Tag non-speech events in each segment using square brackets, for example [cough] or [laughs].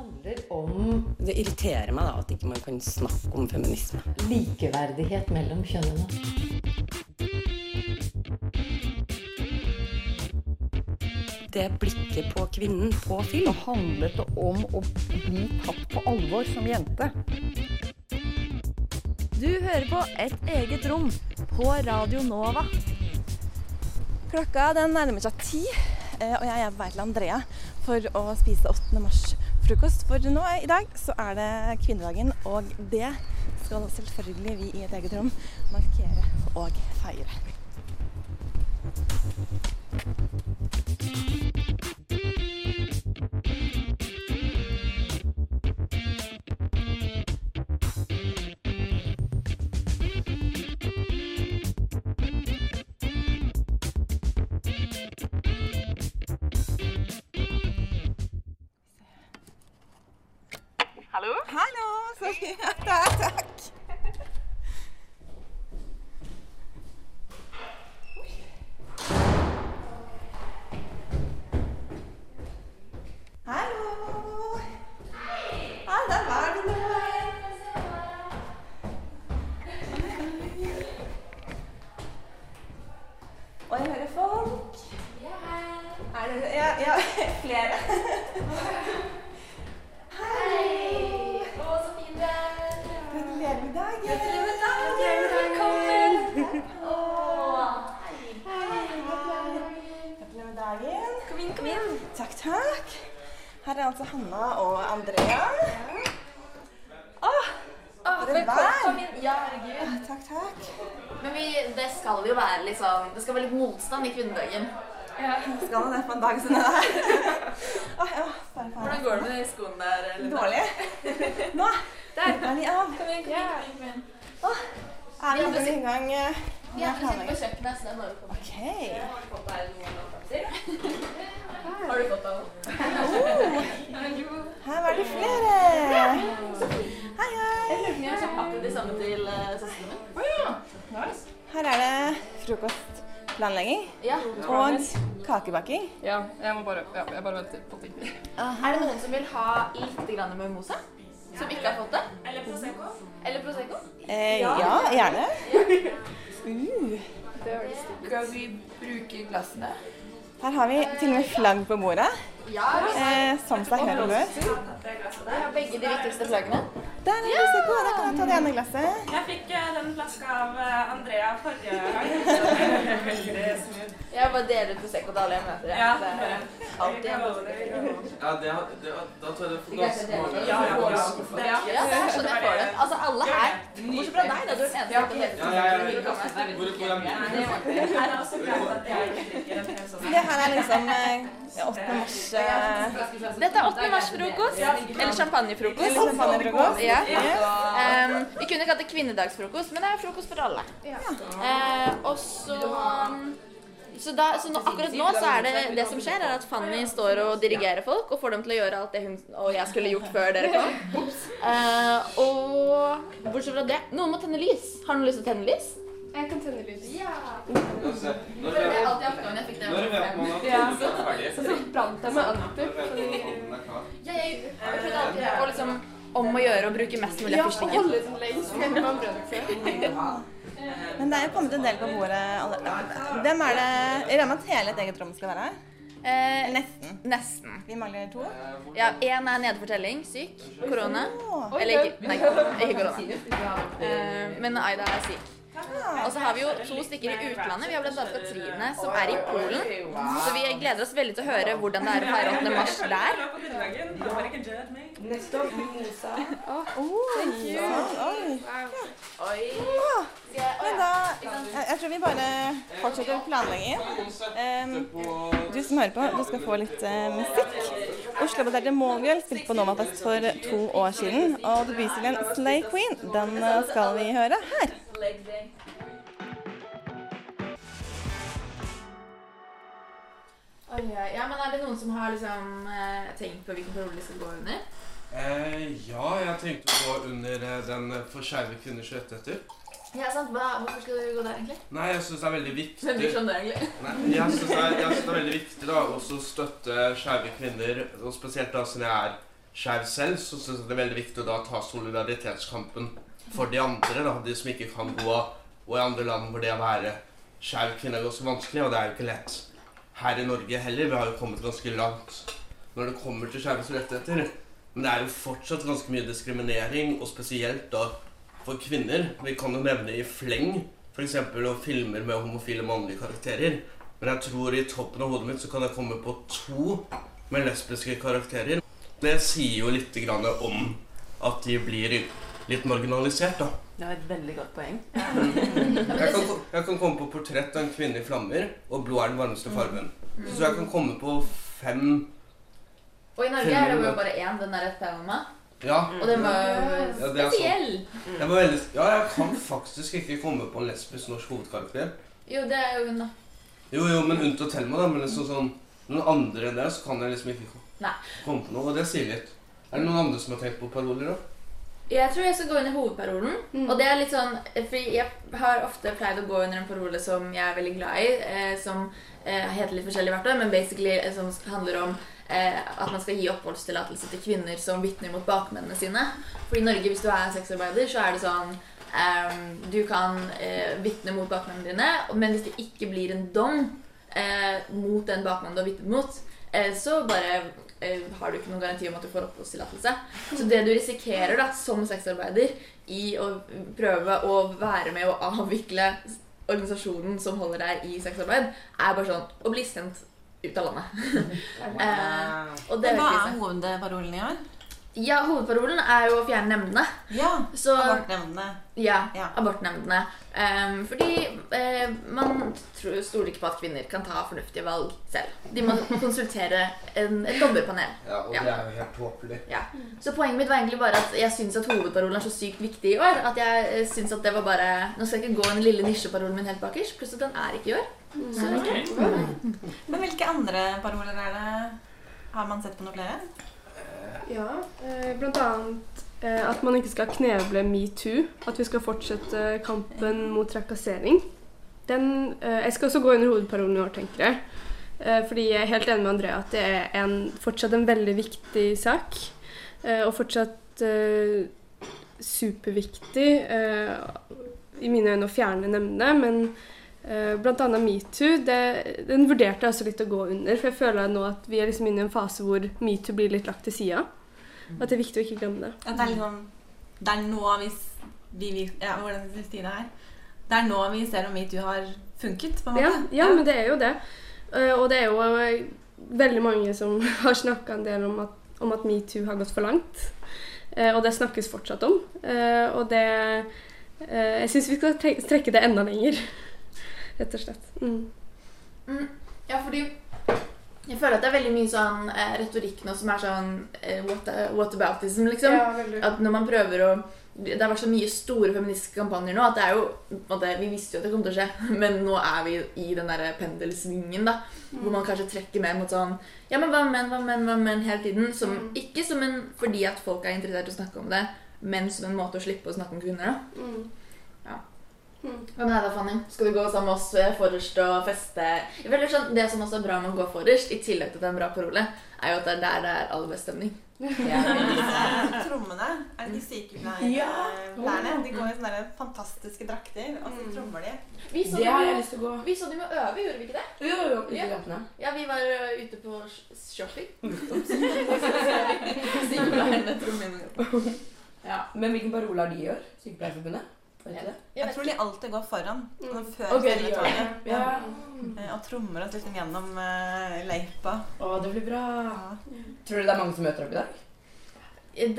handler om Det irriterer meg da at ikke man kan snakke om feminisme. likeverdighet mellom kjønnene. Det blikket på kvinnen på film. handlet det om å bli tatt på alvor som jente. Du hører på Et eget rom på Radio Nova. Klokka den nærmer seg ti, eh, og jeg er på vei til Andrea for å spise 8. mars-frokost. For nå i dag så er det kvinnedagen, og det skal selvfølgelig vi i et eget rom markere og feire. Jeg høre folk. Er det Ja, ja [laughs] flere. Hei! Å, Gratulerer med dagen. Gratulerer med dagen. Velkommen. Gratulerer med dagen. Kom inn, kom inn. Takk, takk. Her er altså Hanna og Andrea. Åh, dere vær. Ja, herregud. Takk, takk. Men vi, det skal jo være liksom Det skal være litt motstand i kvinnedagen. Skal man det på en dag som denne her? oh, ja, bare faen. Hvordan går det med de skoene der? Dårlig. Nå der er de av. Kom igjen, kom igjen. Kom igjen. Er vi har ikke gang eh, Vi har sitter på kjøkkenet, så det er bare å komme. Ok. Har du fått av Oh, her var det flere. Hei, hei. Jeg har pakket de samme til uh, søstrene nice. Her er det frokostplanlegging Ja. og kakebaking. Ja, jeg må bare, ja, jeg bare venter på ting. Er det noen som vil ha litt grann med mimosa? Som ikke har fått det? Eller Prosecco? Eller Prosecco? Eh, ja, gjerne. Uh, Skal vi bruke glassene? her har vi til og med flagg på bordet, Ja. eh, som seg hør og bør. Begge de viktigste flaggene. Der er Prosecco, da kan jeg ta det ene glasset. Jeg fikk uh, den flaska av uh, Andrea forrige gang. [laughs] Jeg bare deler ut Prosecco til alle jeg møter. Ja, Det er alltid Ja, det, har- det, har- da tror jeg det er for mange. Ja, ja, ja. Ja, det er sånn jeg får det. Altså alle her, bortsett fra deg, da. Du er den eneste som hel sånn. Det her er liksom eh, 8. mars eh, Dette er 8. mars-frokost. Eller champagnefrokost. champagnefrokost. Ja. Um, vi kunne kalt det kvinnedagsfrokost, men det er frokost for alle. Eh, og så så, da, så nå, akkurat nå så er det det som skjer, er at Fanny står og dirigerer folk og får dem til å gjøre alt det hun og jeg skulle gjort [laughs] før dere kom. Uh, og bortsett fra det Noen må tenne lys. Har noen lyst til å tenne lys? Jeg kan tenne lys. La oss se. Når vi på måned? Ja. Så. Så brant jeg meg alltid. Jeg, prøvde alltid å liksom om å gjøre å bruke mest mulig Ja, av og fyrstikken. holde den lengst. Men det er jo kommet en del på bordet. Hvem er det Jeg regner med at hele et eget rom skal være her? Eh, Nesten. nesten. Vi mangler to. Ja, Én er nedefortelling, syk. Korona. Eller ikke, nei, ikke korona. Eh, men Aida er syk. Og så har vi jo to stykker i utlandet. Vi har annet Katrine, som er i Polen. Så vi gleder oss veldig til å høre hvordan det er å feire 8. mars der. Kvinnedagen. Bare ikke judge me. Oi. Men da jeg, tror vi bare fortsetter planleggingen. Um, du som hører på, du skal få litt uh, musikk. Oslo Baderte Målgirl spilte på Novafest for to år siden. Og debutstillingen Slay Queen, den eh, skal vi høre her. Oi. Ja, men Er det noen som har liksom eh, tenkt på hvilken parole de skal gå under? Eh, ja, jeg tenkte å gå under den for skeive kvinners rettigheter. Ja, sant. Hva, hvorfor skal du gå der, egentlig? Nei, jeg syns det er veldig viktig Hvem bryr seg om det, egentlig? Nei, jeg syns det, er- jeg synes det er veldig viktig da også å støtte skeive kvinner, og spesielt da siden jeg er skeiv selv, så syns jeg det er veldig viktig å da ta solidaritetskampen for de andre, da, de som ikke kan gå, og i andre land hvor det å være skeiv kvinne er også vanskelig, og det er jo ikke lett her i Norge heller. Vi har jo kommet ganske langt når det kommer til skeives rettigheter. Men det er jo fortsatt ganske mye diskriminering, og spesielt da for kvinner. Vi kan jo nevne i fleng, f.eks. filmer med homofile mannlige karakterer. Men jeg tror i toppen av hodet mitt så kan jeg komme på to med lesbiske karakterer. Det sier jo litt grann om at de blir litt marginalisert, da. Det var et veldig godt poeng. [laughs] Jeg kan, jeg kan komme på portrett av en kvinne i flammer, og blod er den varmeste fargen. Så jeg kan komme på fem Og i Norge er det jo bare én, den derre Thelma. Ja. Og den var Ja, det er spesiell. Jeg var veldig, ja, jeg kan faktisk ikke komme på en lesbisk norsk hovedkarakter. Jo, det er jo hun, da. Jo, jo, men unntatt Thelma, da. Men liksom sånn noen andre enn det, så kan jeg liksom ikke Nei. komme på noe. Og det sier litt. Er det noen andre som har tenkt på paroler, da? Jeg tror jeg skal gå under hovedparolen. Mm. Og det er litt sånn Fordi jeg har ofte pleid å gå under en parole som jeg er veldig glad i, eh, som eh, heter litt forskjellig hvert år, men basically eh, som handler om at man skal gi oppholdstillatelse til kvinner som vitner mot bakmennene sine. For i Norge, hvis du er sexarbeider, så er det sånn ehm, Du kan eh, vitne mot bakmennene dine, men hvis det ikke blir en dom eh, mot den bakmannen du har vitnet mot, eh, så bare eh, har du ikke noen garanti om at du får oppholdstillatelse. Så det du risikerer da, som sexarbeider i å prøve å være med å avvikle organisasjonen som holder deg i sexarbeid, er bare sånn å bli sendt ut av landet. [laughs] eh, og det Men hva er hovedparolen i år? Ja, hovedparolen er jo å fjerne nemndene. Ja, Så, abortnemndene. ja, Ja. abortnemndene. Um, fordi uh, man tror, stoler ikke på at kvinner kan ta fornuftige valg selv. De må [laughs] konsultere en, et dommerpanel. Ja, og Ja. det er jo helt tåpelig. Ja. Så poenget mitt var egentlig bare at jeg syns at hovedparolen er så sykt viktig i år. At jeg eh, syns at det var bare Nå skal jeg ikke gå den lille nisjeparolen min helt bakerst, pluss at den er ikke i år. Så, Men hvilke andre paroler er det? Har man sett på noen flere? Ja, eh, blant annet eh, at man ikke skal kneble metoo. At vi skal fortsette kampen mot trakassering. Den, eh, jeg skal også gå under hovedparolen i år, tenker jeg. Fordi jeg er helt enig med Andrea at det er en, fortsatt en veldig viktig sak. Og fortsatt superviktig i mine øyne å fjerne nemndene. Men blant annet metoo, den vurderte jeg også litt å gå under. For jeg føler nå at vi er liksom inne i en fase hvor metoo blir litt lagt til sida. At det er viktig å ikke glemme det. At det er liksom Det er nå vi, vi, Ja, hvordan skal jeg si det her? Det er nå vi ser om metoo har funket, på en Ja, ja, ja, men det er jo det. Eh, og det er jo eh, veldig mange som [laughs] har snakka en del om at, om at metoo har gått for langt. Eh, og det snakkes fortsatt om. Eh, og det eh, Jeg syns vi skal trekke det enda lenger. Rett og slett. Mm. mm, ja, fordi jeg føler at det er veldig mye sånn eh, retorikk nå som er sånn eh, what, whataboutism, liksom. Ja. At når man prøver å Det har vært så mye store feministiske kampanjer nå at det er jo at Vi visste jo at det kom til å skje, [laughs] men nå er vi i den derre pendelsvingen, da. Hvor man kanskje trekker mer mot sånn Ja, men hva med menn, hva med menn, hva med menn hele tiden? Som, Ikke som en fordi at folk er interessert i å snakke om det, men som en måte å slippe å snakke om kvinner, da. Mm. Hva med deg da, Fanny? Skal du gå sammen med oss eh, forrest og feste? Jeg føler sånn, Det som også er bra med å gå forrest, i tillegg til at det er en bra parole, er jo at det er der det er aller best stemning. [laughs] Ja. trommene, er det de sykepleierne? [laughs] De går i sånne fantastiske drakter, og så trommer de. Vi så Det har jeg lyst til å gå. Vi så dem jo øve, gjorde vi ikke det? Jo, jo, jo. Ja. Ja, vi var ute på shopping. [laughs] Sykepleierne trommene. Ja. Men hvilken parole har de i år? Sykepleierforbundet? Det? Jeg vet tror de alltid går foran. sånn Før okay, gjør det. Ja. Eh, Og trommer oss liksom gjennom uh, løypa. Å, det blir bra. Ja. Tror du det er mange som møter opp i dag?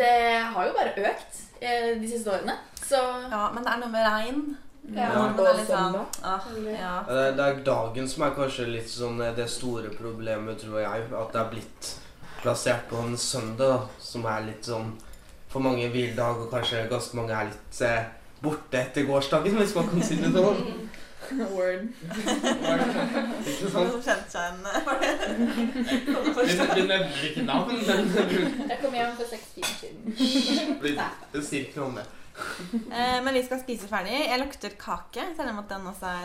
Det har jo bare økt eh, de siste årene. Så ja, men det er noe med regn. Ja. Det er sånn, ah, ja. Ja, Det er, dagen som er kanskje litt sånn eh, det store problemet, tror jeg. At det er blitt plassert på en søndag, som er litt sånn for mange hviledag, og kanskje ganske mange er litt eh, borte etter gårsdagen, hvis man kan si det sånn. [laughs] Word. Ikke sant? Noen kjente seg igjen. Vi, [laughs] vi nevner ikke navn, men Jeg kom hjem for seks timer siden. det sier ikke noe om det. Eh, men vi skal spise ferdig. Jeg lukter kake, selv om at den også er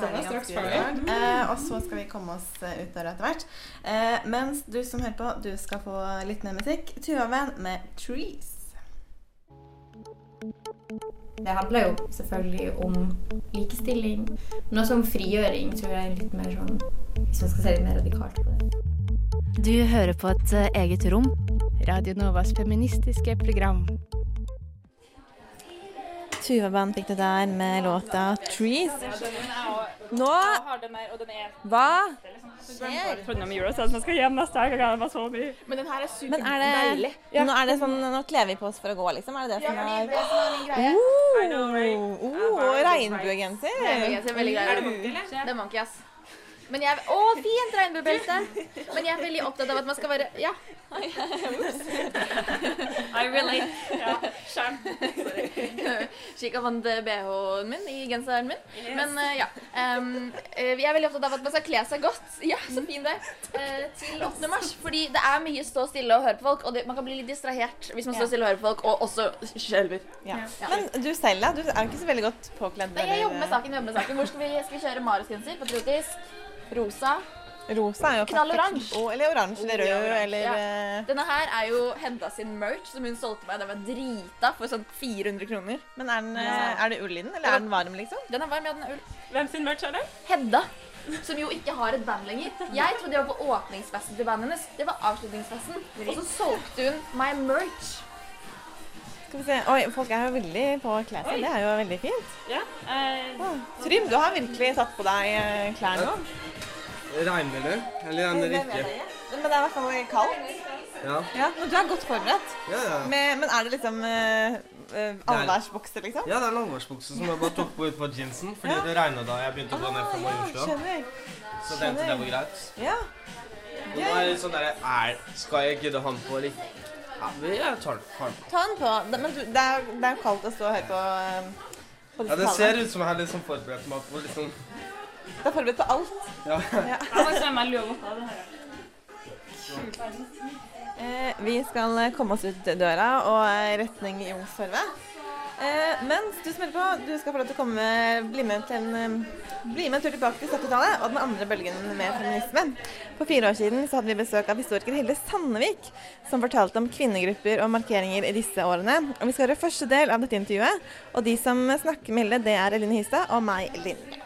ferdig. Er ferdig. Eh, og så skal vi komme oss eh, ut døra etter hvert. Eh, mens du som hører på, du skal få litt mer musikk. Tuva-venn med 'Trees'. Det handler jo selvfølgelig om likestilling, men også om frigjøring, tror jeg er litt mer sånn Hvis man skal se litt mer radikalt på det. Du hører på et eh, eget rom. Radio Novas feministiske program. Tuva-band fikk det der med låta 'Trees'. Nå Hva skjer? Men den her er Men er superdeilig. Nå er det sånn Nå kler vi på oss for å gå, liksom? Er det det som er det det. Oh, oh, regnbuegenser. Regnbuegenser er. Er det monkey, eller? Det er monkey, ass. Men jeg, å, fint regnbuebelte! Men jeg er veldig opptatt av at man skal være Ja. [laughs] I relate. Ja, skjønn. Slik fant BH-en min i genseren min. Men uh, ja. Um, eh, jeg er veldig opptatt av at man skal kle seg godt. Ja, så fin det. Uh, til 8. mars. Fordi det er mye stå stille og høre på folk, og det, man kan bli litt distrahert hvis man står stille og hører på folk, og også skjelver. Ja. Men du selv, da? Du er jo ikke så veldig godt påkledd. Nei, jeg jobber med saken. jobber med saken. Hvor skal vi, skal vi kjøre Marius-genser? Patriotisk? Rosa? Rosa er jo knalloransje. Å, eller oransje eller rød eller Ja. eh, Denne her er jo Hedda sin merch, som hun solgte meg. Den var drita for sånn 400 kroner. Men er, den, eh, er det ull i den, eller er den varm, liksom? Den er varm, ja, den er ull. Hvem sin merch er det? Hedda. Som jo ikke har et band lenger. Jeg trodde jeg var på åpningsfesten til bandet hennes. Det var avslutningsfesten. Og så solgte hun my merch. Skal vi se. Oi, folk er jo veldig på klær seg. Det er jo veldig fint. Ja. Eh, Trym, du har virkelig tatt på deg eh, klær nå. Regner det? Eller regner det ikke? Men det er i hvert fall kaldt. Ja. Ja, men du er godt forberedt. Ja, ja. Med, men er det liksom uh, allværsbukse, liksom? Ja, det er en allværsbukse som jeg bare tok på utenfor jeansen fordi det regnet da jeg begynte å gå ned fra Majorstua. Skjønner. Så tenkte jeg det var greit. Ja. Og nå er det sånn derre er, Skal jeg gidde han på, eller? Ja, vi jeg tar den den på. Ta den på. Det- Men du, det er det jo kaldt å stå høyt på, eh, på Ja, det ser ut som jeg har liksom forberedt meg på liksom Du er forberedt på alt. Ja. Ja. Eh, vi skal komme oss ut døra og retning Youngstorget. Eh, mens du som hører på, du skal få lov til å komme, bli med, til en, eh, bli med en tur tilbake til 70-tallet og den andre bølgen med feminisme. For fire år siden så hadde vi besøk av historiker Hilde Sandevik, som fortalte om kvinnegrupper og markeringer i disse årene. Og vi skal høre første del av dette intervjuet. Og de som snakker med Hilde, det er Eline Hystad og meg, Linn.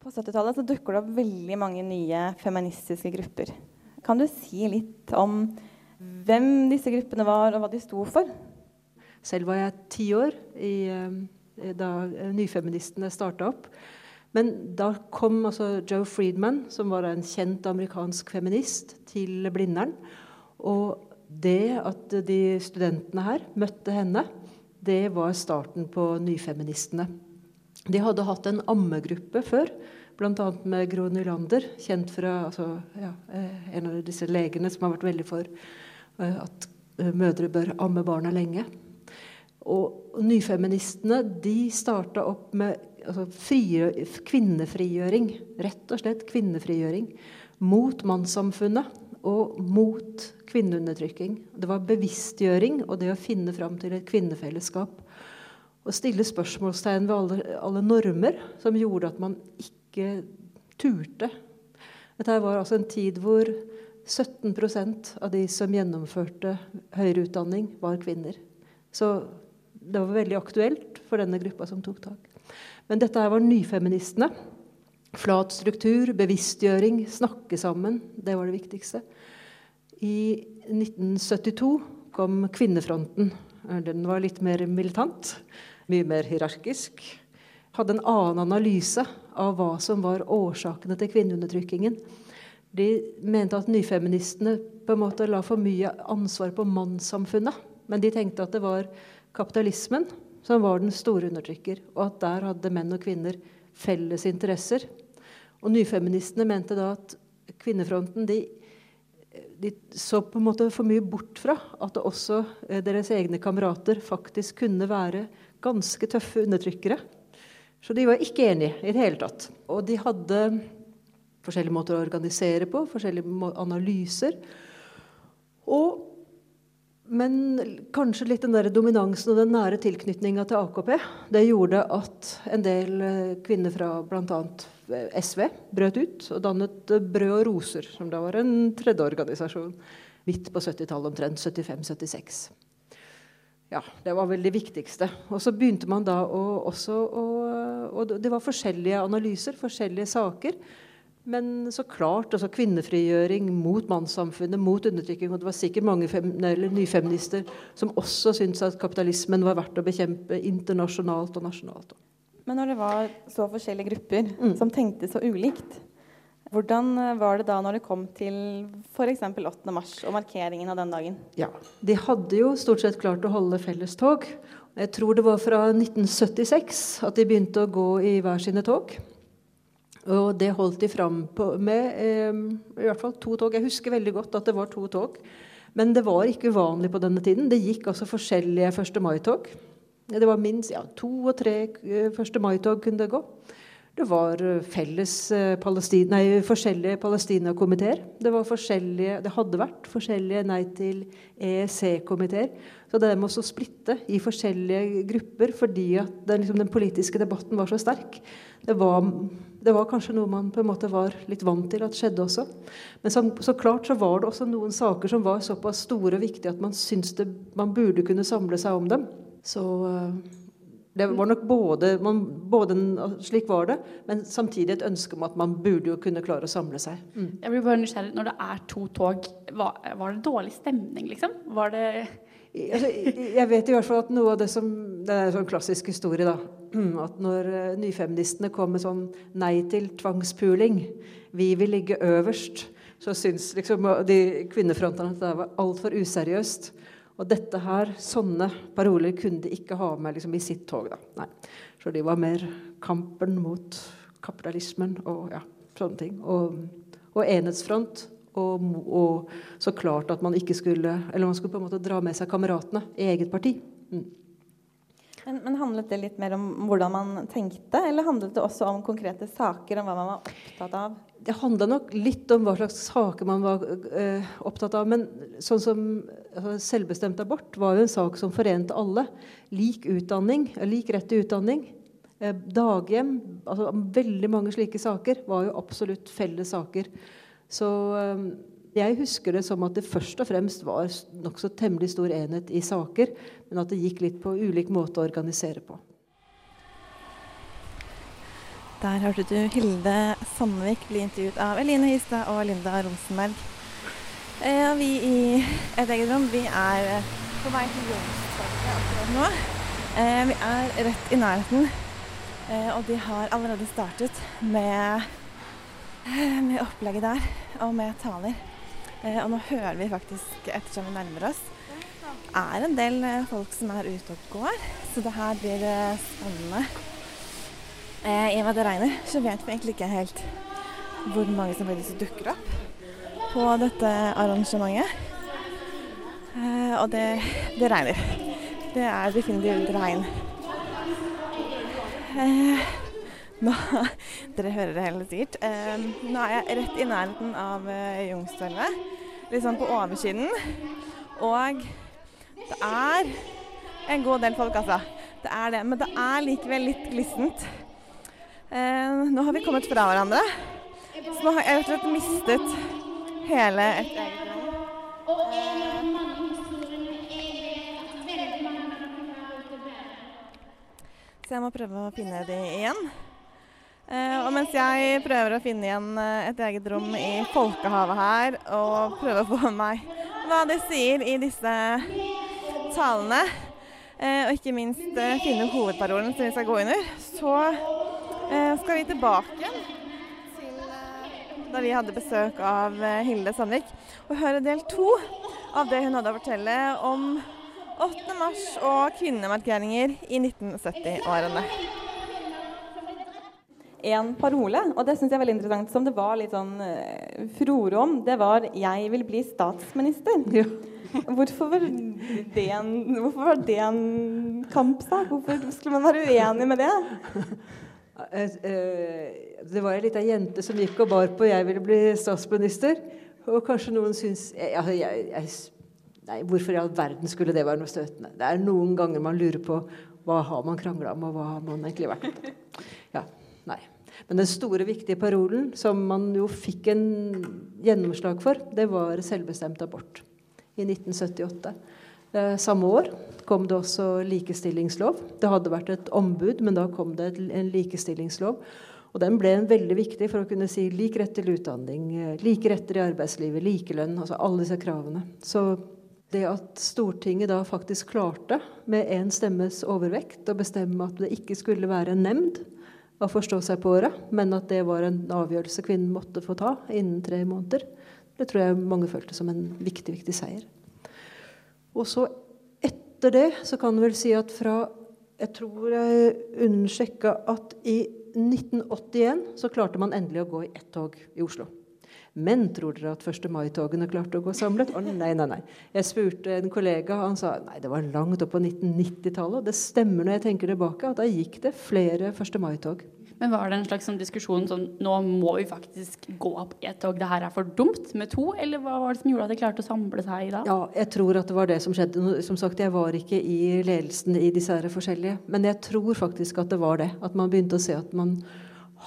På 70-tallet så dukker det opp veldig mange nye feministiske grupper. Kan du si litt om hvem disse gruppene var, og hva de sto for? Selv var jeg ti år i, eh, da eh, nyfeministene starta opp. Men da kom altså Joe Friedman, som var en kjent amerikansk feminist, til Blindern. Og det at de studentene her møtte henne, det var starten på nyfeministene. De hadde hatt en ammegruppe før, bl.a. med Gro Nylander, kjent fra altså, ja, eh, en av disse legene som har vært veldig for eh, at eh, mødre bør amme barna lenge. Og nyfeministene de starta opp med altså, frigjø, kvinnefrigjøring. Rett og slett kvinnefrigjøring. Mot mannssamfunnet og mot kvinneundertrykking. Det var bevisstgjøring og det å finne fram til et kvinnefellesskap. Og stille spørsmålstegn ved alle, alle normer som gjorde at man ikke turte. Dette var altså en tid hvor 17% av de som gjennomførte høyere utdanning, var kvinner. Så det var veldig aktuelt for denne gruppa som tok tak. Men dette her var nyfeministene. Flat struktur, bevisstgjøring, snakke sammen. Det var det viktigste. I 1972 kom Kvinnefronten. Den var litt mer militant. Mye mer hierarkisk. Hadde en annen analyse av hva som var årsakene til kvinneundertrykkingen. De mente at nyfeministene på en måte la for mye ansvar på mannssamfunnet. Men de tenkte at det var kapitalismen som var den store undertrykker, og at der hadde menn og kvinner felles interesser. Og nyfeministene mente da at kvinnefronten de, de så på en måte for mye bort fra at også eh, deres egne kamerater faktisk kunne være ganske tøffe undertrykkere. Så de var ikke enige i det hele tatt. Og de hadde forskjellige måter å organisere på, forskjellige analyser. Og Men kanskje litt den der dominansen og den nære tilknytninga til AKP det gjorde at en del eh, kvinner fra bl.a. SV brøt ut og dannet eh, Brød og roser, som da var en tredje organisasjon. Midt på 70-tallet omtrent. 75-76. Ja, det var vel det viktigste. Og så begynte man da å, også å Og det var forskjellige analyser, forskjellige saker. Men så klart, altså kvinnefrigjøring mot mannssamfunnet, mot undertrykking. Og det var sikkert mange nyfeminister som også syntes at kapitalismen var verdt å bekjempe internasjonalt og nasjonalt. Men når det var så forskjellige grupper mm. som tenkte så ulikt, hvordan var det da når det kom til f.eks. 8. mars og markeringen av den dagen? Ja, De hadde jo stort sett klart å holde fellestog. Jeg tror det var fra 1976 at de begynte å gå i hver sine tog. Og det holdt de fram på med eh, i hvert fall to tog. Jeg husker veldig godt at det var to tog. Men det var ikke uvanlig på denne tiden. Det gikk altså forskjellige 1. mai-tog. Det var minst ja, to og tre 1. Eh, mai-tog kunne det gå. Det var eh, felles eh, nei, forskjellige Palestina-komiteer. Det, det, hadde vært forskjellige Nei til EEC-komiteer. Så det med å splitte i forskjellige grupper fordi at den, liksom, den politiske debatten var så sterk, det var, det var, kanskje noe man på en måte var litt vant til at skjedde også. Men så, så klart så var det også noen saker som var såpass store og viktige at man syntes det, man burde kunne samle seg om dem. Så eh, det var nok både, man, både, Slik var det, men samtidig et ønske om at man burde jo kunne klare å samle seg. Mm. Jeg blir bare nysgjerrig. Når det er to tog, var, var det dårlig stemning, liksom? Var det jeg vet i hvert fall at noe av det som Det er en sånn klassisk historie, da. At når eh, nyfeministene kom med sånn nei til tvangspuling, vi vil ligge øverst, så syns liksom de kvinnefrontene at det var altfor useriøst. Og dette her, sånne paroler kunne de ikke ha med liksom, i sitt tog. da. Nei. Så de var mer kampen mot kapitalismen og ja, sånne ting. Og, og enhetsfront og, og, så klart at man ikke skulle Eller man skulle på en måte dra med seg kameratene i eget parti. Mm. Men, men, Handlet det litt mer om hvordan man tenkte, eller handlet det også om konkrete saker? Om hva man var opptatt av? Det handla nok litt om hva slags saker man var eh, opptatt av. Men sånn som altså, selvbestemt abort var jo en sak som forente alle. Lik utdanning, lik rett til utdanning. Eh, daghjem. altså Veldig mange slike saker var jo absolutt felles saker. Så ehm, jeg husker det som at det først og fremst var nokså temmelig stor enhet i saker, men at det gikk litt på ulik måte å organisere på. Der hørte du Hilde Sandvik bli intervjuet av Eline Hystad og Linda Rosenberg. Eh, vi i Et eget rom vi er på vei til Youngstorget nå. Eh, vi er rett i nærheten, eh, og de har allerede startet med med opplegget der, og med taler. Eh, og nå hører vi faktisk, ettersom vi nærmer oss, er en del eh, folk som er ute og går. Så det her blir spennende. I og med det regner, så vet vi egentlig ikke helt hvor mange som faktisk dukker opp på dette arrangementet. Og det, det regner. Det er definitivt regn. Nå, [laughs] dere hører det hele sikkert. Eh, nå er jeg rett i nærheten av eh, Youngstorget. Litt sånn på oversiden. Og det er en god del folk, altså. Det er det. Men det er likevel litt glissent. Eh, nå har vi kommet fra hverandre. Så nå har jeg rett og slett mistet hele et eget rom. Så jeg må prøve å finne de igjen. Uh, og mens jeg prøver å finne igjen uh, et eget rom i folkehavet her, og prøver å få med meg hva de sier i disse talene, uh, og ikke minst finne hovedparolen som vi skal gå under, så skal vi tilbake til da vi hadde besøk av Hilde Sandvik, og høre del to av det hun hadde å fortelle om 8. mars og kvinnemarkeringer i 1970-årene en parole, og det syns jeg er veldig interessant, som det var litt sånn uh, furore om, det var 'Jeg vil bli statsminister'. [laughs] Ja. Hvorfor, var det en, hvorfor var det en kampsak? Hvorfor skulle man være uenig med det? Eh, eh, det var ei lita jente som gikk og bar på 'Jeg ville bli statsminister'. Og kanskje noen syns jeg, jeg, jeg, Nei, hvorfor i all verden skulle det være noe støtende? Det er noen ganger man lurer på hva har man krangla om, og hva har man egentlig vært på. [laughs] Ja. Men den store, viktige parolen som man jo fikk en gjennomslag for, det var selvbestemt abort i 1978. Eh, samme år kom det også likestillingslov. Det hadde vært et ombud, men da kom det en likestillingslov. Og den ble veldig viktig for å kunne si lik rett til utdanning, eh, like retter i arbeidslivet, likelønn, altså alle disse kravene. Så det at Stortinget da faktisk klarte med én stemmes overvekt å bestemme at det ikke skulle være en nemnd å forstå seg på året, men at det var en avgjørelse kvinnen måtte få ta innen tre måneder, det tror jeg mange følte som en viktig, viktig seier. Og så etter det så kan du vel si at fra Jeg tror jeg undersjekka at i 1981 så klarte man endelig å gå i ett tog i Oslo. Men tror dere at 1. mai-togene klarte å gå samlet? Å, nei, nei, nei. Jeg spurte en kollega, han sa nei, det var langt opp på 1990-tallet. Det stemmer når jeg tenker tilbake, at da gikk det flere 1. mai-tog. Men var det en slags sånn diskusjon som Nå må vi faktisk gå opp i et tog, det her er for dumt med to? Eller hva var det som gjorde at de klarte å samle seg da? Ja, jeg tror at det var det som skjedde. Som sagt, jeg var ikke i ledelsen i disse her forskjellige. Men jeg tror faktisk at det var det. At man begynte å se at man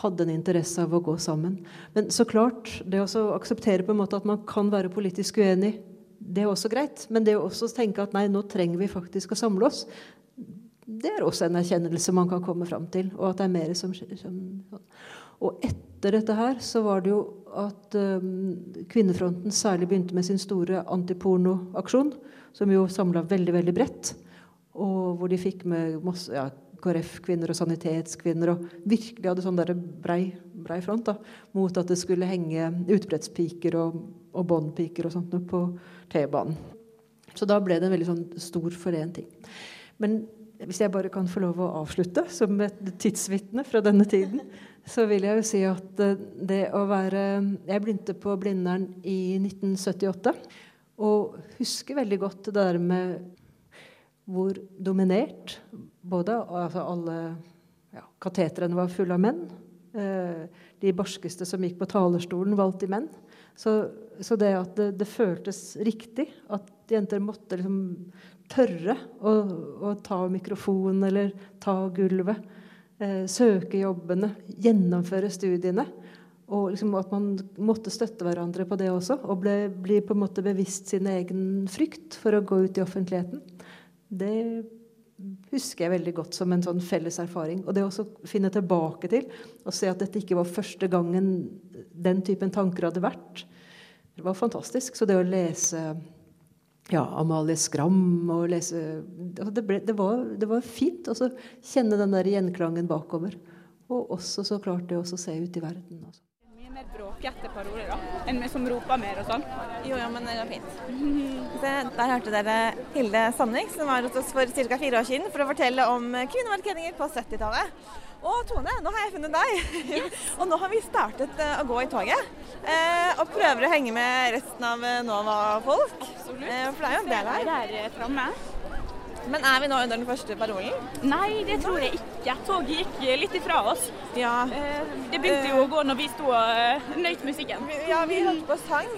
hadde en interesse av å gå sammen. Men så klart, det å akseptere på en måte at man kan være politisk uenig, det er også greit. Men det å også tenke at nei, nå trenger vi faktisk å samle oss, det er også en erkjennelse man kan komme fram til. Og at det er mer som skjer. Som, og etter dette her så var det jo at um, Kvinnefronten særlig begynte med sin store antipornoaksjon, som jo samla veldig, veldig bredt. Og hvor de fikk med masse ja, KrF-kvinner og sanitetskvinner og virkelig hadde sånn brei, brei front da, mot at det skulle henge utbrettspiker og, og båndpiker og sånt på T-banen. Så da ble det en veldig sånn stor forent ting. Men hvis jeg bare kan få lov å avslutte som et tidsvitne fra denne tiden, så vil jeg jo si at eh, det å være Jeg begynte på Blindern i 1978 og husker veldig godt det der med hvor dominert både altså alle ja, Katetrene var fulle av menn. Eh, de barskeste som gikk på talerstolen, alltid menn. Så, så det at det, det, føltes riktig at jenter måtte liksom tørre å, å ta mikrofonen eller ta gulvet. Eh, søke jobbene, gjennomføre studiene. Og liksom at man måtte støtte hverandre på det også. Og ble, bli på en måte bevisst sin egen frykt for å gå ut i offentligheten. Det husker jeg veldig godt som en sånn felles erfaring. Og det å finne tilbake til og se at dette ikke var første gangen den typen tanker hadde vært, det var fantastisk. Så det å lese ja, Amalie Skram og lese altså det, ble, det, var, det, var, fint å kjenne den der gjenklangen bakover. Og også så klart det å se ut i verden. Altså. Mer bråkete paroler da, enn vi som roper mer og sånn. Jo, ja, men det var fint. Så der hørte dere Hilde Sandvik, som var hos oss for ca. fire år siden for å fortelle om kvinnemarkeringer på 70-tallet. Og Tone, nå har jeg funnet deg. Yes. [laughs] og nå har vi startet uh, å gå i toget. Uh, og prøver å henge med resten av uh, Nova-folk. Absolutt. for det er jo en del her. Der framme. Men er vi nå under den første parolen? Nei, det tror jeg ikke. Toget gikk litt ifra oss. Ja. Det begynte jo å gå når vi sto og nøyt musikken. Ja, vi hørte på sang.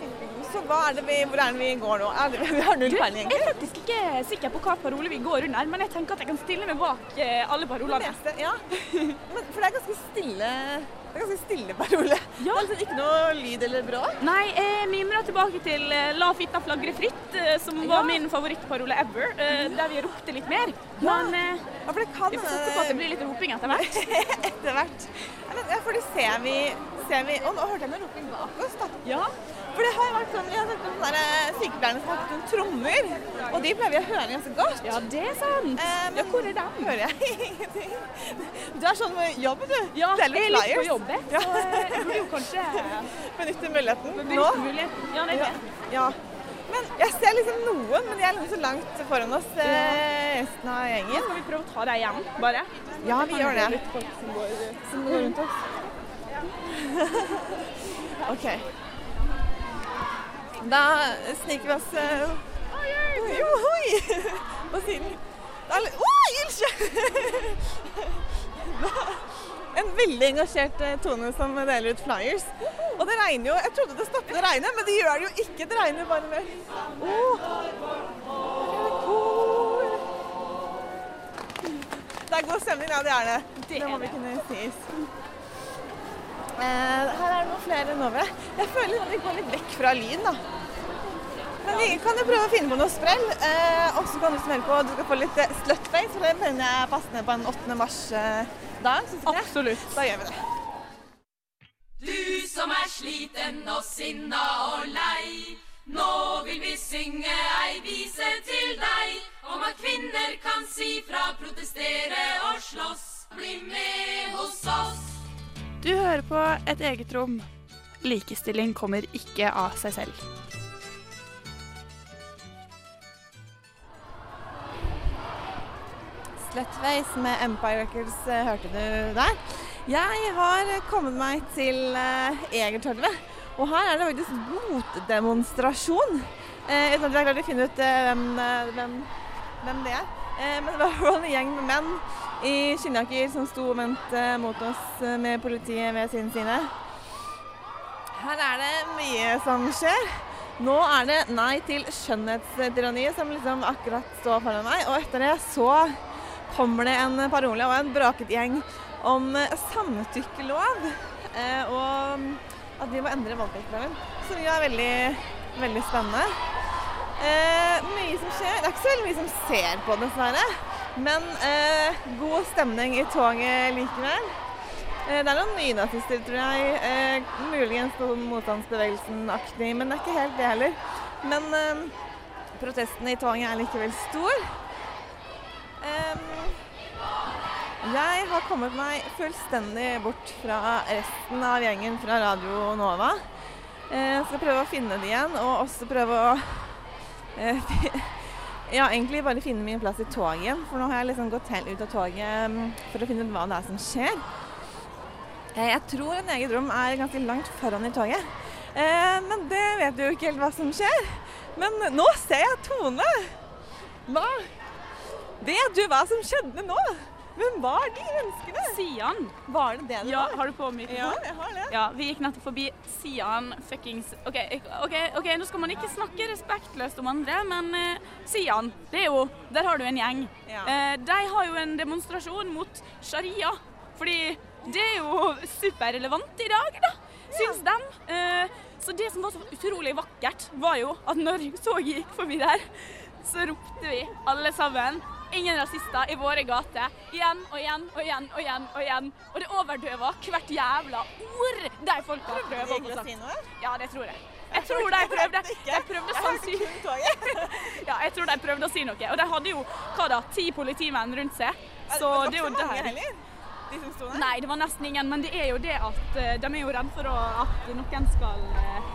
Så er vi, hvor er det vi går nå? Det, [laughs] vi har null peiling. Jeg er faktisk ikke sikker på hva parole vi går under, men jeg tenker at jeg kan stille meg bak eh, alle parolene. Ja. [laughs] Men, for det er ganske stille det er ganske stille parole. Ja. Altså, ikke noe lyd eller brå? Nei, jeg mimrer tilbake til uh, 'La fitta flagre fritt', uh, som ja. var min favorittparole ever. Der vi ropte litt mer. Ja. Men ja, for det kan, vi får satse på at det blir litt roping etter hvert. [laughs] etter hvert. Ja, for det ser vi, ser vi Å, nå hørte jeg noe roping bak oss, da. Ja. For det har vært sånn, Vi har sett sånne sykepleierne som har hatt noen trommer, og de pleier vi å høre ganske godt. Ja, det er sant. Eh, ja, hvor er dem? Hører jeg [laughs] ingenting. Du er sånn med jobb, du. Ja, jeg er litt på jobb, så jeg burde jo kanskje [laughs] Benytte muligheten nå. Muligheten. Ja, det er det. Ja. Men jeg ser liksom noen, men de er litt så langt foran oss eh, resten av gjengen. Skal vi prøve å ta deg igjen, bare? Ja, vi gjør det. Litt folk som går, som går rundt oss. [laughs] OK. Da sniker vi oss eh, Jo, hoi! [laughs] På siden. Å, ildsjel! [laughs] En veldig engasjert eh, Tone som deler ut flyers. Og det regner jo. Jeg trodde det stoppet å regne, men det gjør det jo ikke. Det regner bare mer. Oh. Det er god stemning, ja det er det. Det må vi kunne sies. Eh, her er det noen flere enn over. Jeg føler at vi går litt vekk fra lyd, da. Men vi kan jo prøve å finne på noe sprell. Eh, og så kan du smelle på Du skal få litt eh, slutface, for det mener jeg er passende på en 8. mars-dag. Absolutt. Da gjør vi det. Du som er sliten og sinna og lei. Nå vil vi synge ei vise til deg om at kvinner kan si fra, protestere og slåss. Bli med hos oss. Du hører på Et eget rom. Likestilling kommer ikke av seg selv. Slutface med Empire Records eh, hørte du der. Jeg har kommet meg til eh, Egertorvet, og her er det faktisk motdemonstrasjon. Eh, uten at vi har klart å finne ut eh, hvem, hvem, hvem det er. Men det var en gjeng med menn i skinnjakker som sto og ventet mot oss eh, med politiet ved sin side. Her er det mye som skjer. Nå er det nei til skjønnhetstyranniet som liksom akkurat står foran meg. Og etter det så kommer det en parole og en braket gjeng om eh, samtykkelov. eh, Og at vi må endre voldtektsloven. Som jo er veldig, veldig spennende. Mye som skjer. Det er ikke så veldig mye som ser på, dessverre. Men eh, god stemning i toget likevel. Eh, det er noen nynazister, tror jeg. Eh, muligens noen motstandsbevegelsen-aktig, men det er ikke helt det heller. Men eh, protesten i toget er likevel stor. Em, jeg har kommet meg fullstendig bort fra resten av gjengen fra Radio Nova. Eh, skal prøve å finne det igjen, og også prøve å eh, [laughs] Ja, egentlig bare finne min plass i toget for nå har jeg liksom gått helt ut av toget mm, for å finne ut hva det er som skjer. Eh, Jeg tror en eget rom er ganske langt foran i toget. Eh, men det vet du jo ikke helt hva som skjer. Men nå ser jeg Tone. Hva? Vet du hva som skjedde nå? Hvem var de menneskene? Sian. Var det det det Ja, var? har du på mikrofon? Ja, jeg har det. Ja, vi gikk nettopp forbi Sian fuckings OK, ok, ok, nå skal man ikke snakke respektløst om andre, men uh, Sian, det er jo Der har du en gjeng. Ja. Uh, de har jo en demonstrasjon mot sharia. Fordi det er jo superrelevant i dag, da, syns de. Uh, så det som var så utrolig vakkert, var jo at når [laughs] toget gikk forbi der, så ropte vi alle sammen Ingen rasister i våre gater. Igjen og igjen og igjen og igjen. Og igjen. Og det overdøver hvert jævla ord de folka prøver å si noe? Ja, det tror jeg. Jeg tror de prøvde. De prøvde. [laughs] Ja, jeg tror de prøvde å si noe. Og de hadde jo hva da, ti politimenn rundt seg. Så det er jo det heller, de som sto der. Nei, det var nesten ingen. Men det er jo det at eh, de er jo redd for at noen skal eh,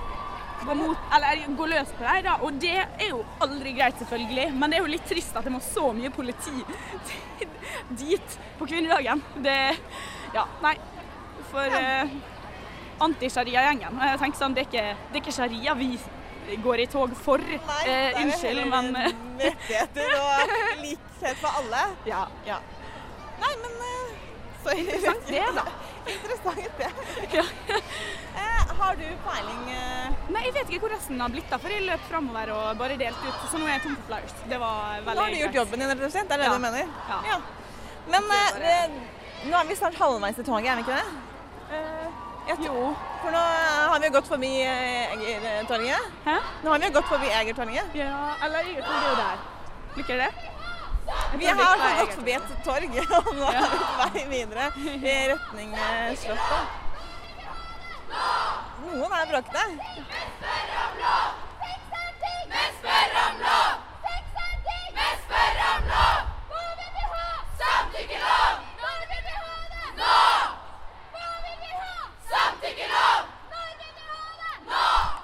gå, mot, eller, gå løs på dem. da. Og det er jo aldri greit, selvfølgelig. Men det er jo litt trist at det må så mye politi [laughs] dit på kvinnedagen. Det Ja, nei. For eh, anti-sharia-gjengen. Jeg tenker sånn, det er ikke, det er ikke sharia vi går i tog for. Nei, eh, unnskyld, men eh, Rettigheter og [laughs] likhet for alle. Ja. Nei, men eh, så Interessant det, da. [laughs] Interessant det. [laughs] Eh, har du peiling eh, Nei, jeg vet ikke hvor resten har blitt av, for jeg løp framover og bare delte ut. Så nå er jeg tom for flyers. Det var veldig Nå har du gjort jobben din, rett og slett? Det er det Ja. du mener? Ja. Men eh, det, nå er vi snart halvveis i toget, er vi ikke det? Tror- jo. For nå eh, har vi jo gått forbi eh, Egertorget. Nå har vi jo gått forbi Egertorget. Ja, eller Egertorget er jo der. Liker dere det? Vi har altså gått forbi et torg, [laughs] og nå er vi på vei videre i retning eh, Slottet. Noen er bråkete.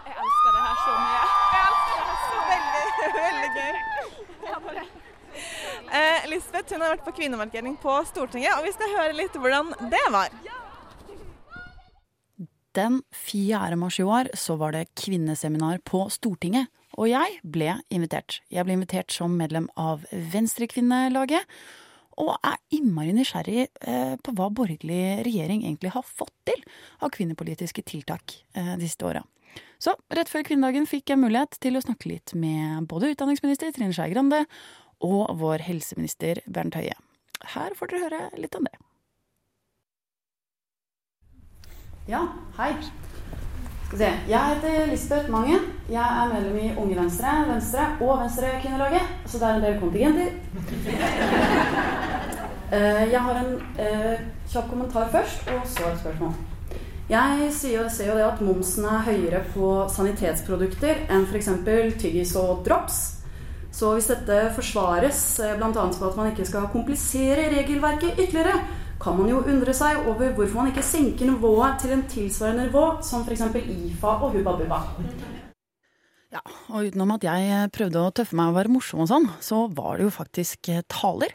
Jeg elsker det her så mye. Jeg elsker det her så Veldig, veldig gøy. Jeg bare... Eh, Lisbeth hun har vært på kvinnemarkering på Stortinget, og vi skal høre litt hvordan det var. Den 4. mars i år så var det kvinneseminar på Stortinget, og jeg ble invitert. Jeg ble invitert som medlem av Venstrekvinnelaget, og er innmari nysgjerrig eh, på hva borgerlig regjering egentlig har fått til av kvinnepolitiske tiltak eh, de siste åra. Så rett før kvinnedagen fikk jeg mulighet til å snakke litt med både utdanningsminister Trine Skei Grande og vår helseminister Bernt Høie. her får dere høre litt om det. Ja, hei. Skal se. Jeg heter Lisbeth Mangen. Jeg er medlem i Unge Venstre, Venstre og Venstrekvinnelaget. Så det er en del kontingenter. [laughs] Eh, Jeg har en eh, kjapp kommentar først, og så et spørsmål. Jeg ser jo det at momsen er høyere på sanitetsprodukter enn f.eks. tyggis og drops. Så hvis dette forsvares eh, bl.a. på at man ikke skal komplisere regelverket ytterligere, kan man jo undre seg over hvorfor man ikke senker nivået til en tilsvarende nivå som f.eks. IFA og Hubba Bubba. Ja, og utenom at jeg prøvde å tøffe meg og være morsom og sånn, så var det jo faktisk eh, taler.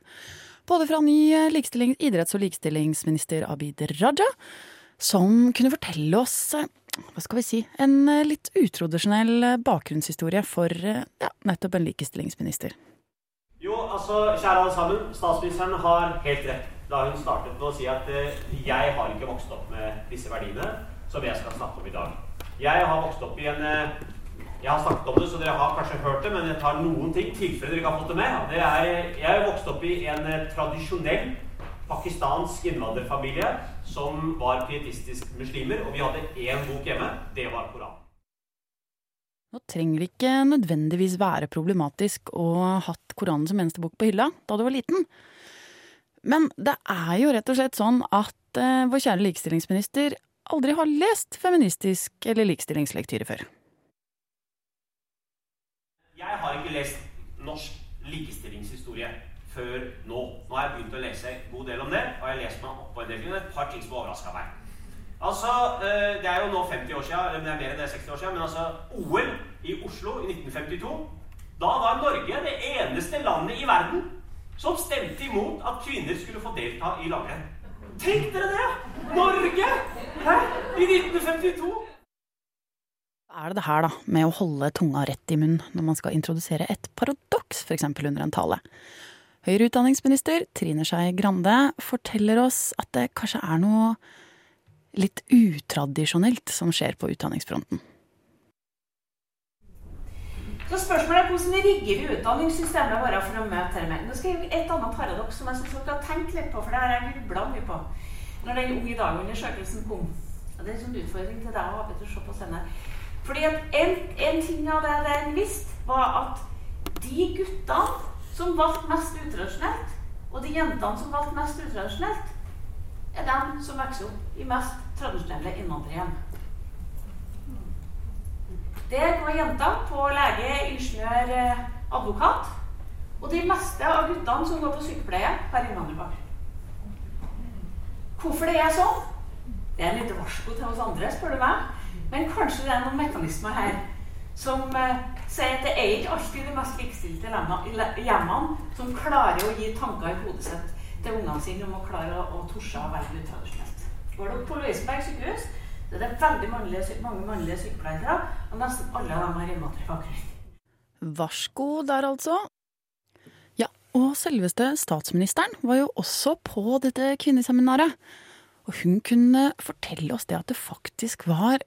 Både fra ny eh, idretts- og likestillingsminister Abid Raja, som kunne fortelle oss, eh, hva skal vi si, en eh, litt utradisjonell eh, bakgrunnshistorie for eh, ja, nettopp en likestillingsminister. Jo, altså, kjære alle sammen. Statsministeren har helt rett da hun startet med å si at jeg har ikke vokst opp med disse verdiene som jeg skal snakke om i dag. Jeg har vokst opp i en Jeg har snakket om det, så dere har kanskje hørt det, men jeg tar noen ting, tilfelle dere ikke har fått det med. Det er, jeg har vokst opp i en tradisjonell pakistansk innvandrerfamilie som var pietistisk muslimer, og vi hadde én bok hjemme. Det var Koranen. Nå trenger det ikke nødvendigvis være problematisk å ha hatt Koranen som eneste bok på hylla da du var liten. Men det er jo rett og slett sånn at eh, vår kjære likestillingsminister aldri har lest feministisk eller likestillingslektyre før. Jeg har ikke lest norsk likestillingshistorie før nå. Nå har jeg begynt å lese en god del om det, og jeg har lest meg opp på en del ting. Et par ting som overraska meg. Altså, eh, Det er jo nå 50 år siden, eller det er mer enn det, 60 år siden, men altså OL i Oslo i 1952. Da var Norge det eneste landet i verden som stemte imot at kvinner skulle få delta i langrenn. Tenk dere det! Norge! Hæ? I 1952! Hva er det det her, da, med å holde tunga rett i munnen når man skal introdusere et paradoks, f.eks. under en tale? Høyere utdanningsminister Trine Skei Grande forteller oss at det kanskje er noe litt utradisjonelt som skjer på utdanningsfronten. Så spørsmålet er hvordan rigger vi utdanningssystemet vårt for å møte dette? Nå skal jeg gi et annet paradoks som jeg synes dere har tenkt litt på, for det har jeg grubla mye på. Når den Ung i dag-undersøkelsen kom. Og det er en sånn utfordring til deg å å se på senere. Fordi at en, en ting av det den visste, var at de guttene som valgte mest utradisjonelt, og de jentene som valgte mest utradisjonelt, er dem som vokser opp i mest tradisjonelle innvandrerhjem. Der går jenter på lege, ingeniør, eh, advokat. Og de meste av guttene som går på sykepleie, har innvandrerbakgrunn. Hvorfor det er sånn? Det er litt varsko til oss andre, spør du meg. Men kanskje det er noen mekanismer her som eh, sier at det er ikke alltid de mest likestilte hjemmene som klarer å gi tanker i hodet sitt til ungene sine om å klare å, å torse å velge utradisjonelt. Går du på Lovisenberg sykehus, så er det veldig mannlige, mange mannlige sykepleiere, og nesten alle av dem har innvandrerbakgrunn. Varsko der, altså. Ja, og selveste statsministeren var jo også på dette kvinneseminaret. Og hun kunne fortelle oss det at det faktisk var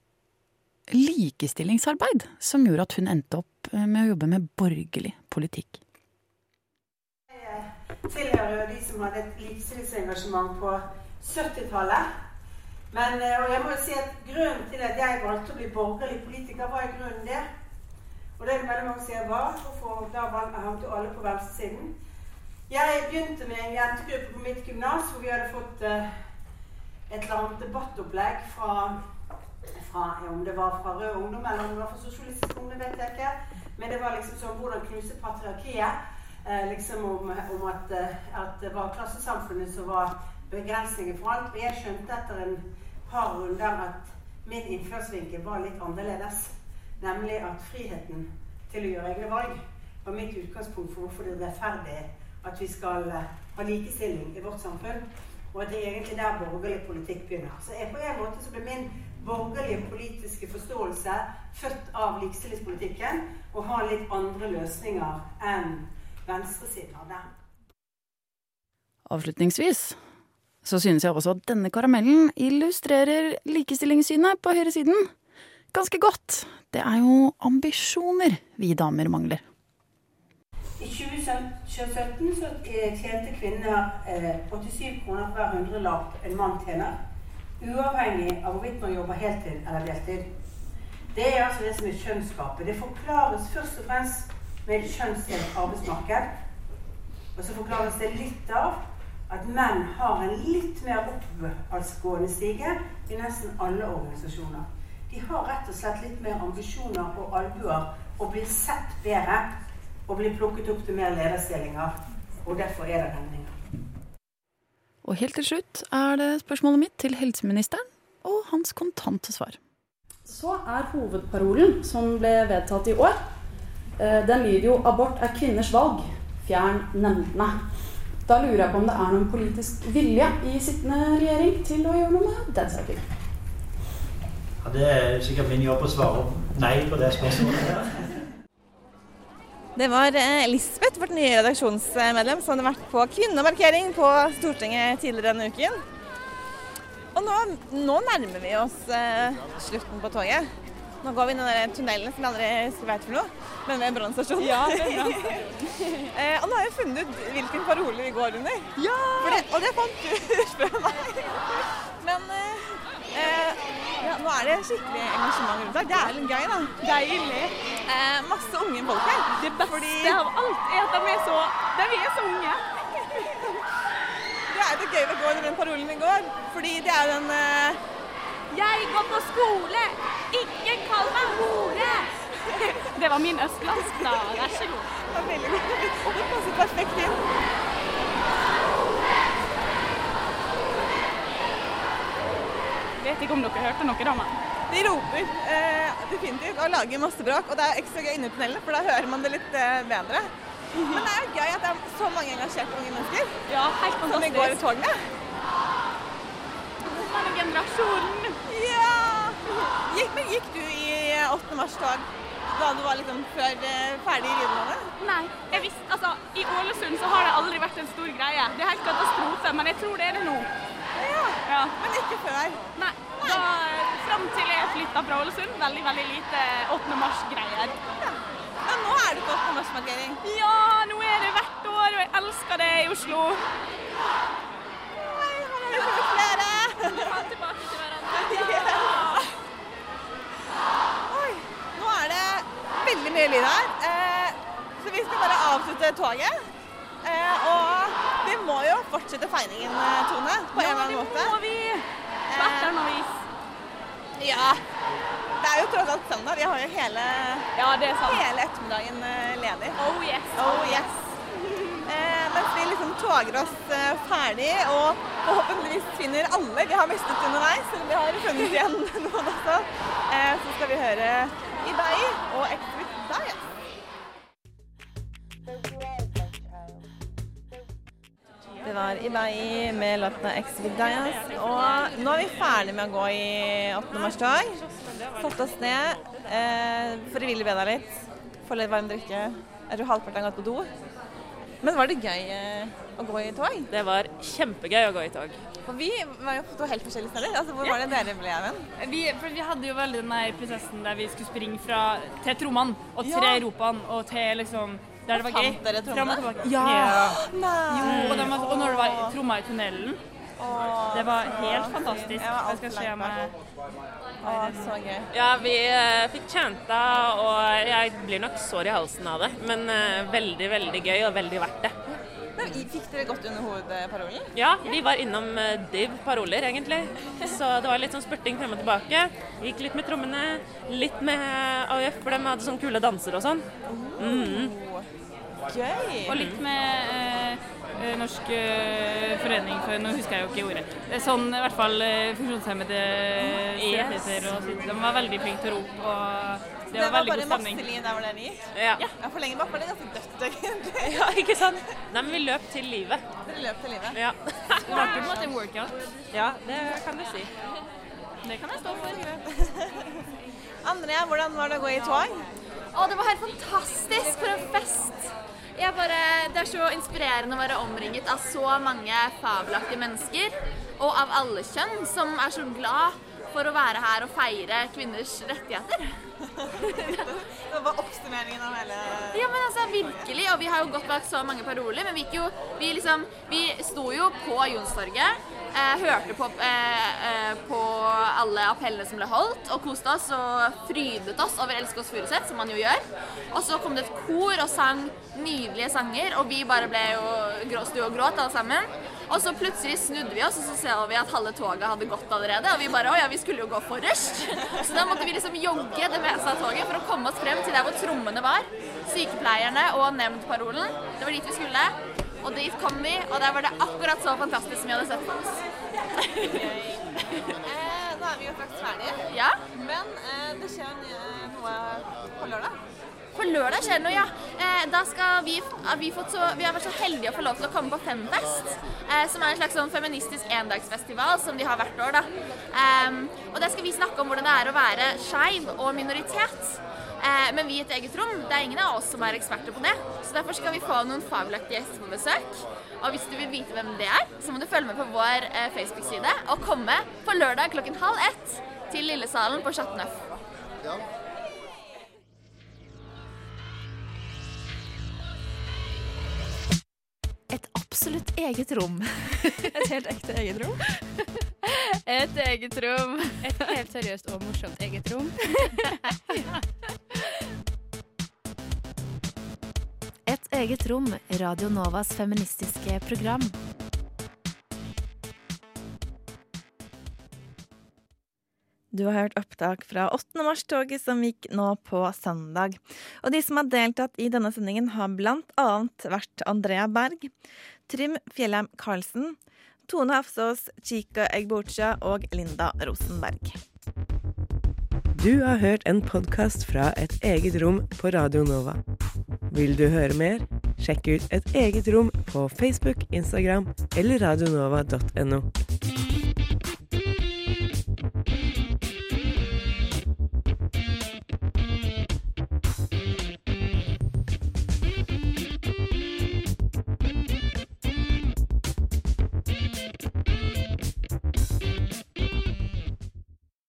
likestillingsarbeid som gjorde at hun endte opp med å jobbe med borgerlig politikk. Jeg tilhører jo de som hadde et likestillingsengasjement på 70-tallet. Men eh, og jeg må jo si at grunnen til at jeg valgte å bli borgerlig politiker, var i grunnen det. Og det er det veldig mange som sier hva, hvorfor da havnet jo alle på venstresiden. Jeg begynte med en jentegruppe på mitt gymnas hvor vi hadde fått eh, et eller annet debattopplegg fra, fra Om det var fra Rød Ungdom eller om det var fra Sosialistisk Ungdom, vet jeg ikke. Men det var liksom sånn hvordan knuse patriarkiet. Eh, liksom om, om at, eh, at det var klassesamfunnet som var begrensningen for alt. Og jeg skjønte etter en par runder at min innfallsvinkel var litt annerledes. Nemlig at friheten til å gjøre egne valg var mitt utgangspunkt for hvorfor det er rettferdig at vi skal eh, ha likestilling i vårt samfunn. Og at det er egentlig der borgerlig politikk begynner. Så jeg, på en måte så ble min borgerlige politiske forståelse født av likestillingspolitikken og har litt andre løsninger enn venstresiden av den. Avslutningsvis så synes jeg også at denne karamellen illustrerer likestillingssynet på høyresiden ganske godt. Det er jo ambisjoner vi damer mangler. I 2017 så eh, tjente kvinner eh, 87 kroner for hver hundrelapp en mann tjener. Uavhengig av hvorvidt man jobber heltid eller deltid. Det er altså det som er kjønnsgapet. Det forklares først og fremst med et kjønnsdelt arbeidsmarked. Og så forklares det litt av at menn har en litt mer oppadgående stige i nesten alle organisasjoner. De har rett og slett litt mer ambisjoner og albuer og blir sett bedre og blir plukket opp til mer lederstillinger. Og derfor er det endringer. Og helt til slutt er det spørsmålet mitt til helseministeren og hans kontante svar. Så er hovedparolen som ble vedtatt i år, eh, den lyder jo 'Abort er kvinners valg. Fjern nemndene'. Da lurer jeg på om det er noen politisk vilje i sittende regjering til å gjøre noe med den saken. Ja, det er sikkert min jobb å svare nei på det spørsmålet. Det var eh, Lisbeth, vårt nye redaksjonsmedlem, som hadde vært på kvinnemarkering på Stortinget tidligere denne uken. Og nå, nå nærmer vi oss eh, slutten på toget. Nå går vi inn i den tunnelen som vi aldri husker hva heter for noe. Men ved brannstasjonen. Ja, [laughs] eh, og nå har jeg funnet ut hvilken parole vi går under. Ja! Det, og det fant du [laughs] før meg. Men eh, eh, ja, nå er det skikkelig engasjement rundt her. Det er litt gøy, da. Deilig. Eh, masse unge folk her. Det beste av alt er at de er så, de er så unge. Det er det gøy å gå under den parolen i går, fordi det er den eh, Jeg går på skole, ikke kall meg hore. Det var min østlandsk, da. Vær så god. Det var veldig godt. Det passer perfekt inn. Vet ikke om dere hørte noe, da, men De roper eh, definitivt og lager masse bråk, og det er ekstra gøy inne i tunnelen, for da hører man det litt eh, bedre. Men det er jo gøy at det er så mange engasjerte unge mennesker Ja, helt som vi går i tog med. Denne generasjonen. Ja! Gikk, men gikk du i 8. mars-tog da du var liksom før eh, ferdig i videregående? Nei. jeg visste, altså, I Ålesund så har det aldri vært en stor greie. Det er helt katastrofe, men jeg tror det er det nå. Ja, Ja. men ikke før. Nei. Da, fram til jeg flytta fra Ålesund, veldig veldig lite 8. mars-greier. Ja, nå er du på 8. mars-markering. Ja, nå er det hvert år, og jeg elsker det i Oslo. Nei, har vi funnet flere. Ha tilbake til hverandre. [laughs] Oi, nå er det veldig mye lyd her. Eh, så vi skal bare avslutte toget. Eh, og må jo fortsette feiringen, eh, Tone, på en eller annen måte. Ja, det må vi. Hvert annet vis. Ja. Det er jo tross alt søndag. Vi har jo hele, Ja, det sant. hele ettermiddagen eh, ledig. Oh yes. Oh yes. [laughs] Eh, mens vi liksom toger oss eh, ferdig og forhåpentligvis finner alle vi har mistet underveis, eller vi har funnet igjen [laughs] noen også, eh, så skal vi høre Ibai og Exit Diet. Det var Ibai med låta Exit Dias, Og nå er vi ferdig med å gå i 8. mars-tog. Fått oss ned. Eh, for å hvile deg litt. Få litt varm drikke. Jeg tror halvparten har gått på do. Men var det gøy eh, å gå i tog? Det var kjempegøy å gå i tog. For vi var jo på to helt forskjellige steder. Altså, hvor var det dere ble av? Vi, vi hadde jo veldig den prosessen der vi skulle springe fra, til trommene og til Ja. Ropan og til liksom der det var gøy. Fant dere trommene? Ja! Ja. Jo, Nei. og, var- og når det var tromma i tunnelen Åh, Det var helt fantastisk. Jeg var Jeg skal se om jeg. Så gøy. Ja, vi eh, fikk chanta, og jeg blir nok sår i halsen av det. Men eh, veldig, veldig gøy og veldig verdt det. Men, fikk dere godt under hovedparolen? Ja, vi var innom eh, div paroler, egentlig. Så det var litt sånn spurting frem og tilbake. Gikk litt med trommene, litt med AUF, for de hadde sånne kule danser og sånn. Mhm. Gøy! Og litt med eh, eh, Norsk eh, forening for Nå husker jeg jo ikke ordet. Det er Sånn i hvert fall eh, funksjonshemmede Yes. rettigheter og. De var veldig flinke til å rope. og det det var var veldig bare god masse stemning. liv der hvor den gikk? Ja. ja. For lenge bak var det ganske dødt, egentlig. [laughs] Ja, ikke sant? Nei, men vi løp til livet. Dere løp til livet? Ja. Det ble på en måte en workout. Ja, det kan du si. Det kan jeg stå for. Andrea, hvordan var det å gå i tog? Å, det var helt fantastisk. For en fest. Jeg bare, det er så inspirerende å være omringet av så mange fabelaktige mennesker, og av alle kjønn, som er så glad for å være her og feire kvinners rettigheter. Det var oppsummeringen av hele Ja, men altså, virkelig. Og vi har jo gått bak så mange paroler, men vi jo Vi liksom Vi sto jo på Jonstorget, eh, hørte på, eh, eh, på alle appellene som ble holdt, og koste oss og frydet oss over Elsk oss Furuset, som man jo gjør. Og så kom det et kor og sang nydelige sanger, og vi bare ble jo grå, og gråt alle sammen. Og så plutselig snudde vi oss, og så ser vi at halve toget hadde gått allerede. Og vi bare Å ja, vi skulle jo gå forrest. [laughs] Så da måtte vi liksom jogge det meste av toget for å komme oss frem til der hvor trommene var. Sykepleierne og nemndparolen. Det var dit vi skulle. Og dit kom vi, og der var det akkurat så fantastisk som vi hadde sett for oss. [laughs] Eh, da er vi jo faktisk ferdige. Ja. Men eh, det skjer eh, noe på lørdag. På lørdag skjer det noe, ja. Eh, da skal vi, vi, fått så, vi har vært så heldige å få lov til å komme på Femfest. Eh, som er en slags sånn feministisk endagsfestival som de har hvert år. da. Eh, og der skal vi snakke om hvordan det er å være skeiv og minoritet. Eh, men vi i et eget rom, det er ingen av oss som er eksperter på det. Så derfor skal vi få noen fabelaktige gjester på besøk. Og hvis du vil vite hvem det er, så må du følge med på vår eh, Facebook-side og komme på lørdag klokken halv ett til Lillesalen på Chateau Neuf. Et absolutt eget rom. [laughs] Et helt ekte eget rom? [laughs] Et eget rom. Et helt seriøst og morsomt eget rom. [laughs] eget rom, Radio Novas feministiske program. Du har hørt opptak fra 8. mars-toget som gikk nå på søndag. Og de som har deltatt i denne sendingen, har blant annet vært Andrea Berg, Trym Fjellheim Karlsen, Tone Hafsås, Chica Egbocha og Linda Rosenberg. Du har hørt en podkast fra Et eget rom på Radio Nova. Vil du høre mer? Sjekk ut Et eget rom på Facebook, Instagram eller radionova.no.